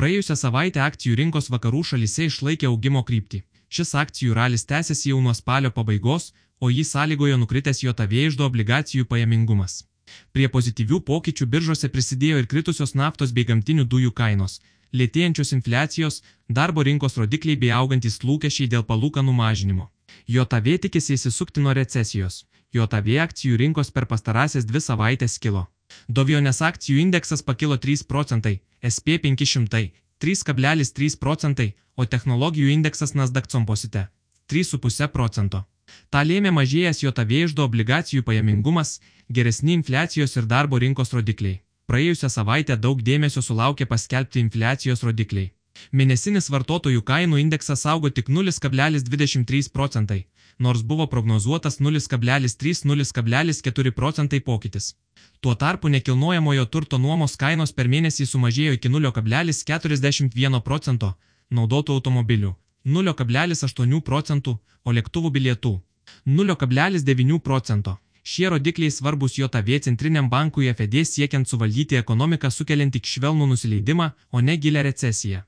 Praėjusią savaitę akcijų rinkos vakarų šalyse išlaikė augimo kryptį. Šis akcijų ralis tęsiasi jau nuo spalio pabaigos, o jį sąlygojo nukritęs JAV išdo obligacijų pajamingumas. Prie pozityvių pokyčių biržose prisidėjo ir kritusios naftos bei gamtinių dujų kainos, lėtėjančios infliacijos, darbo rinkos rodikliai bei augantis lūkesčiai dėl palūkanų mažinimo. JAV tikisi įsisukti nuo recesijos. JAV akcijų rinkos per pastarąsias dvi savaitės kilo. Dovionės akcijų indeksas pakilo 3 procentai, SP 500 3,3 procentai, o technologijų indeksas Nasdaq Composite 3,5 procento. Ta lėmė mažėjęs JAV išdo obligacijų pajamingumas, geresni infliacijos ir darbo rinkos rodikliai. Praėjusią savaitę daug dėmesio sulaukė paskelbti infliacijos rodikliai. Mėnesinis vartotojų kainų indeksas augo tik 0,23 procentai, nors buvo prognozuotas 0,3-0,4 procentai pokytis. Tuo tarpu nekilnojamojo turto nuomos kainos per mėnesį sumažėjo iki 0,41 procento, naudotų automobilių 0,8 procentų, o lėktuvų bilietų 0,9 procento. Šie rodikliai svarbus JAV centriniam bankui FED siekiant suvaldyti ekonomiką sukeliant tik švelnų nusileidimą, o ne gilę recesiją.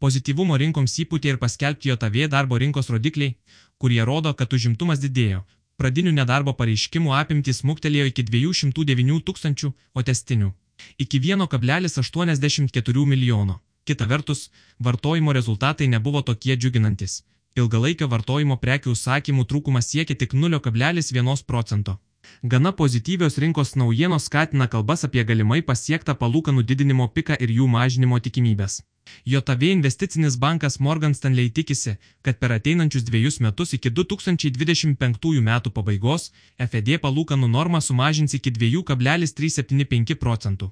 Pozityvumo rinkoms įpūtė ir paskelbti JAV darbo rinkos rodikliai, kurie rodo, kad užimtumas didėjo. Pradinių nedarbo pareiškimų apimtys smuktelėjo iki 209 tūkstančių, o testinių - iki 1,84 milijono. Kita vertus, vartojimo rezultatai nebuvo tokie džiuginantis. Ilgalaikio vartojimo prekių užsakymų trūkumas siekia tik 0,1 procento. Gana pozityvios rinkos naujienos skatina kalbas apie galimai pasiektą palūkanų didinimo piką ir jų mažinimo tikimybės. JAV investicinis bankas Morgan Stanley tikisi, kad per ateinančius dviejus metus iki 2025 metų pabaigos FED palūkanų normą sumažins iki 2,375 procentų.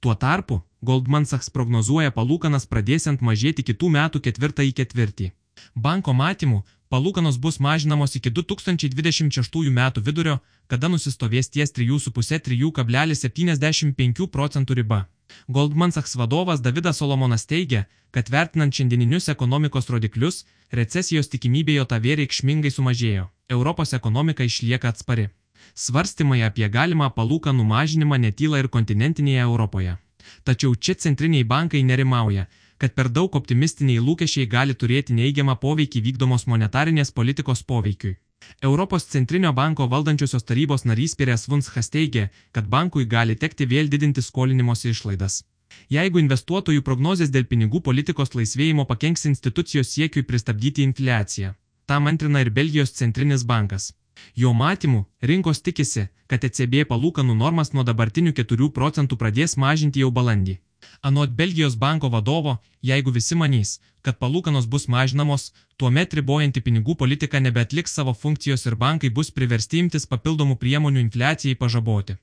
Tuo tarpu, Goldman Sachs prognozuoja palūkanas pradėsiant mažėti kitų metų ketvirtąjį ketvirtį. Banko matymu, palūkanos bus mažinamos iki 2026 metų vidurio, kada nusistovės ties 3,5-3,75 procentų riba. Goldman Sachs vadovas Davidas Solomonas teigia, kad vertinant šiandieninius ekonomikos rodiklius, recesijos tikimybė jo tavė reikšmingai sumažėjo. Europos ekonomika išlieka atspari. Svarstymai apie galimą palūkanų mažinimą netyla ir kontinentinėje Europoje. Tačiau čia centriniai bankai nerimauja, kad per daug optimistiniai lūkesčiai gali turėti neįgiamą poveikį vykdomos monetarinės politikos poveikiui. Europos centrinio banko valdančiosios tarybos narys Pires Vunschas teigia, kad bankui gali tekti vėl didinti skolinimosi išlaidas. Jeigu investuotojų prognozės dėl pinigų politikos laisvėjimo pakenks institucijos siekiui pristabdyti infliaciją, tam antrina ir Belgijos centrinis bankas. Jo matymu, rinkos tikisi, kad ECB palūkanų normas nuo dabartinių 4 procentų pradės mažinti jau balandį. Anot Belgijos banko vadovo, jeigu visi manys, kad palūkanos bus mažinamos, tuomet ribojanti pinigų politika nebeatliks savo funkcijos ir bankai bus priversti imtis papildomų priemonių infliacijai pažaboti.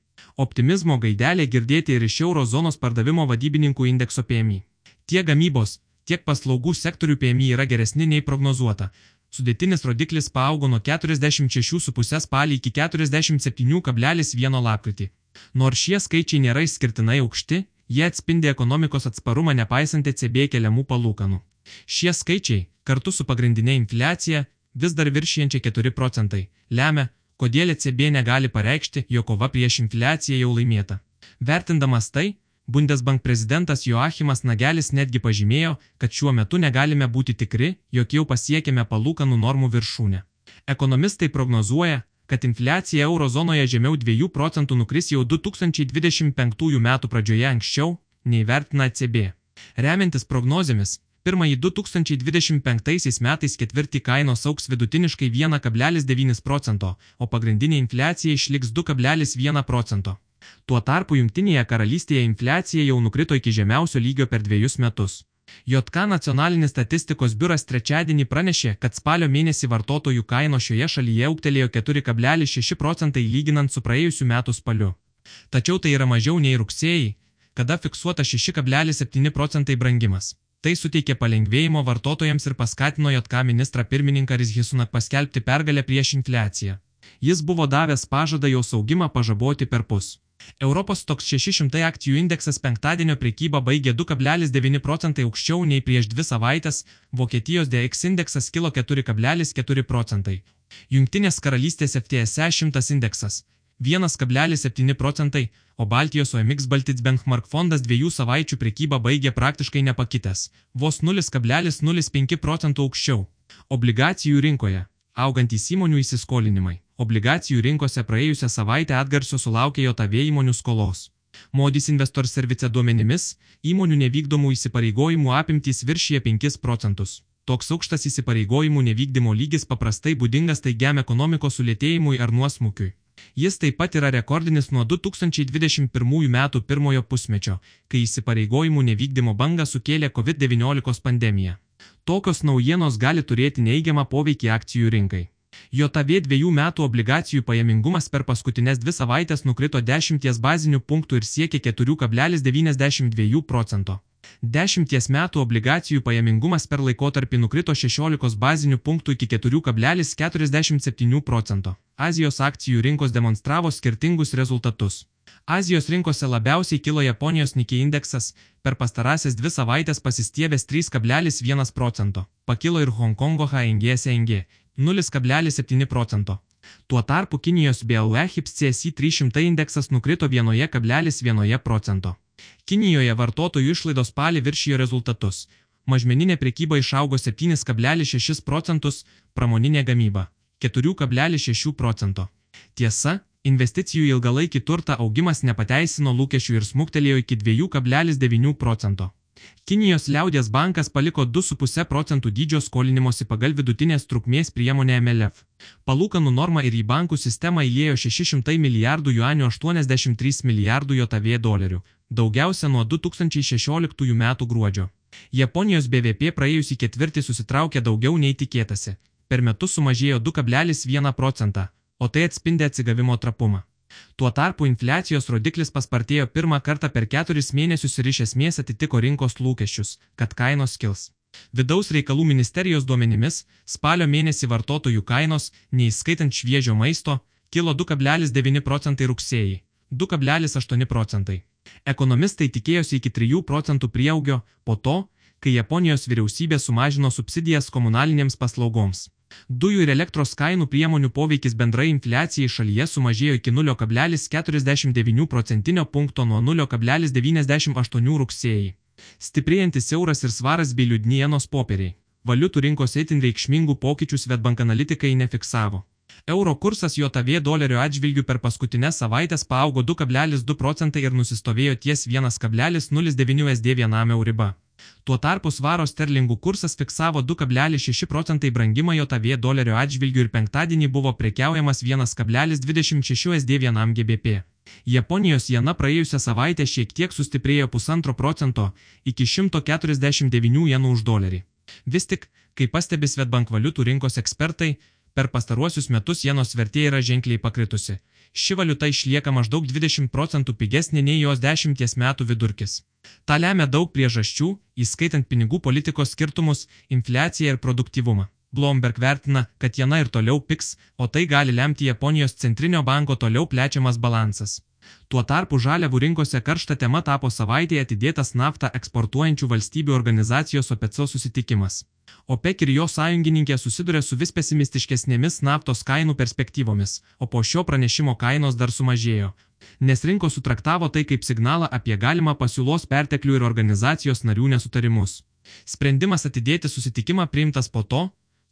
Optimizmo gaidelė girdėti ir iš eurozonos pardavimo vadybininkų indekso PMI. Tiek gamybos, tiek paslaugų sektorių PMI yra geresni nei prognozuota. Sudėtinis rodiklis paaugo nuo 46,5 spalį iki 47,1 lapkritį. Nors šie skaičiai nėra išskirtinai aukšti, Jie atspindi ekonomikos atsparumą nepaisant ECB keliamų palūkanų. Šie skaičiai, kartu su pagrindinė infliacija, vis dar viršijančia 4 procentai, lemia, kodėl ECB negali pareikšti, jo kova prieš infliaciją jau laimėta. Vertindamas tai, Bundesbank prezidentas Joachimas Nagelis netgi pažymėjo, kad šiuo metu negalime būti tikri, jog jau pasiekėme palūkanų normų viršūnę. Ekonomistai prognozuoja, kad infliacija eurozonoje žemiau 2 procentų nukris jau 2025 metų pradžioje anksčiau, nei vertina ECB. Remiantis prognozėmis, pirmąjį 2025 metais ketvirtį kainos auks vidutiniškai 1,9 procento, o pagrindinė infliacija išliks 2,1 procento. Tuo tarpu Junktinėje karalystėje infliacija jau nukrito iki žemiausio lygio per dviejus metus. JK nacionalinis statistikos biuras trečiadienį pranešė, kad spalio mėnesį vartotojų kaino šioje šalyje auktelėjo 4,6 procentai lyginant su praėjusiu metu spaliu. Tačiau tai yra mažiau nei rugsėjai, kada fiksuota 6,7 procentai brangimas. Tai suteikė palengvėjimo vartotojams ir paskatino JK ministrą pirmininką Rizhisunak paskelbti pergalę prieš infliaciją. Jis buvo davęs pažadą jos augimą pažaboti per pus. Europos toks 600 akcijų indeksas penktadienio prekybą baigė 2,9 procentai aukščiau nei prieš dvi savaitės, Vokietijos DX indeksas kilo 4,4 procentai. Jungtinės karalystės FTSE 100 indeksas 1,7 procentai, o Baltijos OMX Baltic Benchmark fondas dviejų savaičių prekybą baigė praktiškai nepakitęs, vos 0,05 procentų aukščiau. Obligacijų rinkoje - augantys įmonių įsiskolinimai. Obligacijų rinkose praėjusią savaitę atgarsio sulaukė JOTV įmonių skolos. Modis Investor Service duomenimis, įmonių nevykdomų įsipareigojimų apimtys viršyje 5 procentus. Toks aukštas įsipareigojimų nevykdymo lygis paprastai būdingas taigiam ekonomikos sulėtėjimui ar nuosmukiui. Jis taip pat yra rekordinis nuo 2021 metų pirmojo pusmečio, kai įsipareigojimų nevykdymo bangą sukėlė COVID-19 pandemija. Tokios naujienos gali turėti neigiamą poveikį akcijų rinkai. JOTV dviejų metų obligacijų pajamingumas per paskutinės dvi savaitės nukrito 10 bazinių punktų ir siekė 4,92 procento. Dešimties metų obligacijų pajamingumas per laikotarpį nukrito 16 bazinių punktų iki 4,47 procento. Azijos akcijų rinkos demonstravo skirtingus rezultatus. Azijos rinkose labiausiai kilo Japonijos Nikkei indeksas, per pastarąsias dvi savaitės pasistiebęs 3,1 procento. Pakilo ir Hongkongo HNG SNG 0,7 procento. Tuo tarpu Kinijos BLE HIPS CSI 300 indeksas nukrito 1,1 procento. Kinijoje vartotojų išlaidos spalį viršijo rezultatus. Mažmeninė prekyba išaugo 7,6 procentus, pramoninė gamyba 4,6 procento. Tiesa, investicijų į ilgalaikį turtą augimas nepateisino lūkesčių ir smuktelėjo iki 2,9 procento. Kinijos liaudės bankas paliko 2,5 procentų dydžio skolinimosi pagal vidutinės trukmės priemonę MLF. Palūkanų norma ir į bankų sistemą įėjo 600 milijardų juanių 83 milijardų JAV dolerių, daugiausia nuo 2016 m. gruodžio. Japonijos BVP praėjusį ketvirtį susitraukė daugiau nei tikėtasi. Per metus sumažėjo 2,1 procentą, o tai atspindi atsigavimo trapumą. Tuo tarpu infliacijos rodiklis paspartėjo pirmą kartą per keturis mėnesius ir iš esmės atitiko rinkos lūkesčius, kad kainos kils. Vidaus reikalų ministerijos duomenimis, spalio mėnesį vartotojų kainos, neįskaitant šviežio maisto, kilo 2,9 procentai rugsėjai, 2,8 procentai. Ekonomistai tikėjosi iki 3 procentų prieaugio po to, kai Japonijos vyriausybė sumažino subsidijas komunalinėms paslaugoms. Dujų ir elektros kainų priemonių poveikis bendrai infliacijai šalyje sumažėjo iki 0,49 procentinio punkto nuo 0,98 rugsėjai. Stiprėjantis euras ir svaras bei liūdnienos popieriai. Valiutų rinkos itin reikšmingų pokyčių Svetbank analitikai nefiksavo. Euro kursas JAV dolerio atžvilgių per paskutinės savaitės paaugo 2,2 procentai ir nusistovėjo ties 1,09 SD vienam euriba. Tuo tarpu svaro sterlingų kursas fiksavo 2,6 procentai brangimą JAV dolerio atžvilgių ir penktadienį buvo prekiaujamas 1,26 SD vienam GBP. Japonijos jena praėjusią savaitę šiek tiek sustiprėjo pusantro procento iki 149 jenų už dolerį. Vis tik, kaip pastebi Svetbank valiutų rinkos ekspertai, Per pastaruosius metus jenos vertė yra ženkliai pakritusi. Ši valiuta išlieka maždaug 20 procentų pigesnė nei jos 10 metų vidurkis. Ta lemia daug priežasčių, įskaitant pinigų politikos skirtumus, infliaciją ir produktyvumą. Bloomberg vertina, kad jena ir toliau piks, o tai gali lemti Japonijos centrinio banko toliau plečiamas balansas. Tuo tarpu žaliavų rinkose karšta tema tapo savaitėje atidėtas naftą eksportuojančių valstybių organizacijos OPECO susitikimas. OPEC ir jo sąjungininkė susiduria su vis pesimistiškesnėmis naftos kainų perspektyvomis, o po šio pranešimo kainos dar sumažėjo, nes rinkos sutraktavo tai kaip signalą apie galimą pasiūlos perteklių ir organizacijos narių nesutarimus. Sprendimas atidėti susitikimą priimtas po to,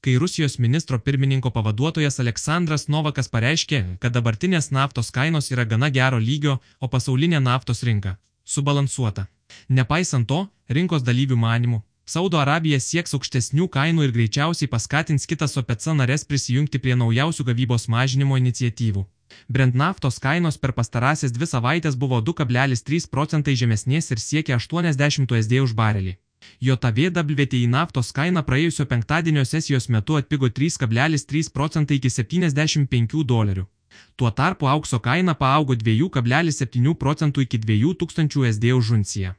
kai Rusijos ministro pirmininko pavaduotojas Aleksandras Novakas pareiškė, kad dabartinės naftos kainos yra gana gero lygio, o pasaulinė naftos rinka - subalansuota. Nepaisant to, rinkos dalyvių manimų, Saudo Arabija sieks aukštesnių kainų ir greičiausiai paskatins kitas OPEC narės prisijungti prie naujausių gavybos mažinimo iniciatyvų. Brent naftos kainos per pastarąsias dvi savaitės buvo 2,3 procentai žemesnės ir siekia 80 USD už barelį. JAV WTI naftos kaina praėjusio penktadienio sesijos metu atpigo 3,3 procentai iki 75 dolerių. Tuo tarpu aukso kaina paaugo 2,7 procentų iki 2000 USD už unciją.